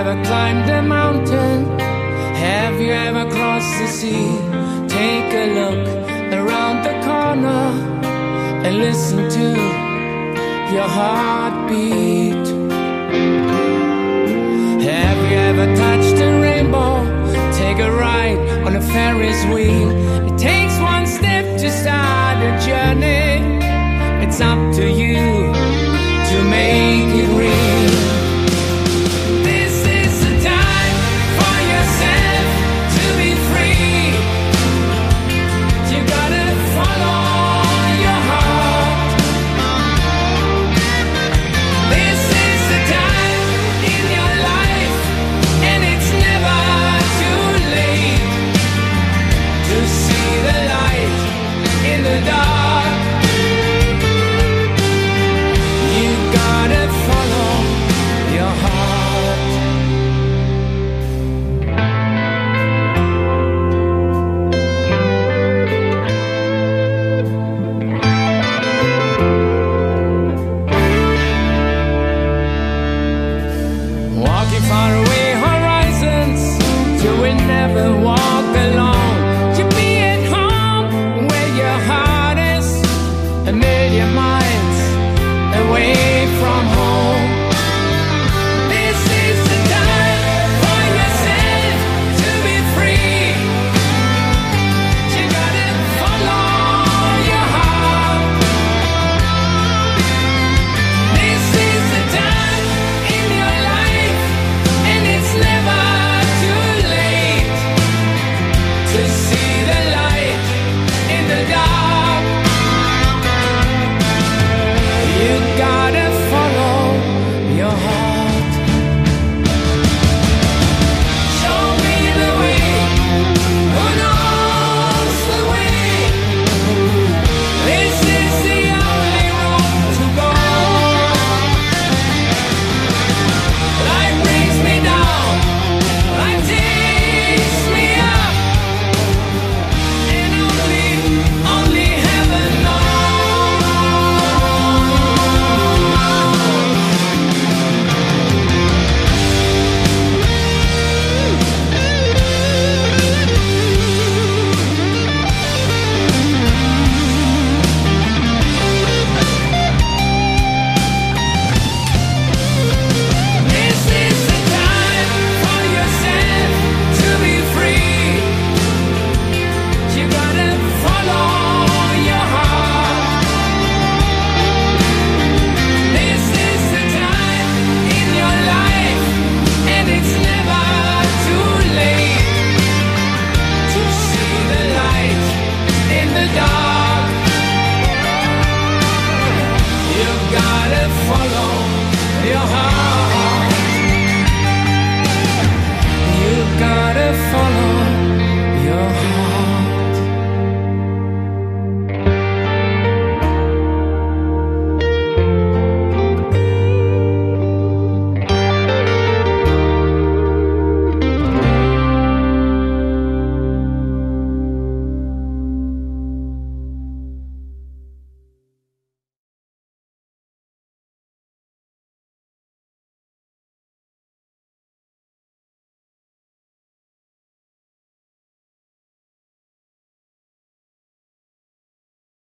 ever climbed a mountain? Have you ever crossed the sea? Take a look around the corner and listen to your heartbeat. Have you ever touched a rainbow? Take a ride on a Ferris wheel. It takes one step to start a journey. It's up to you to make how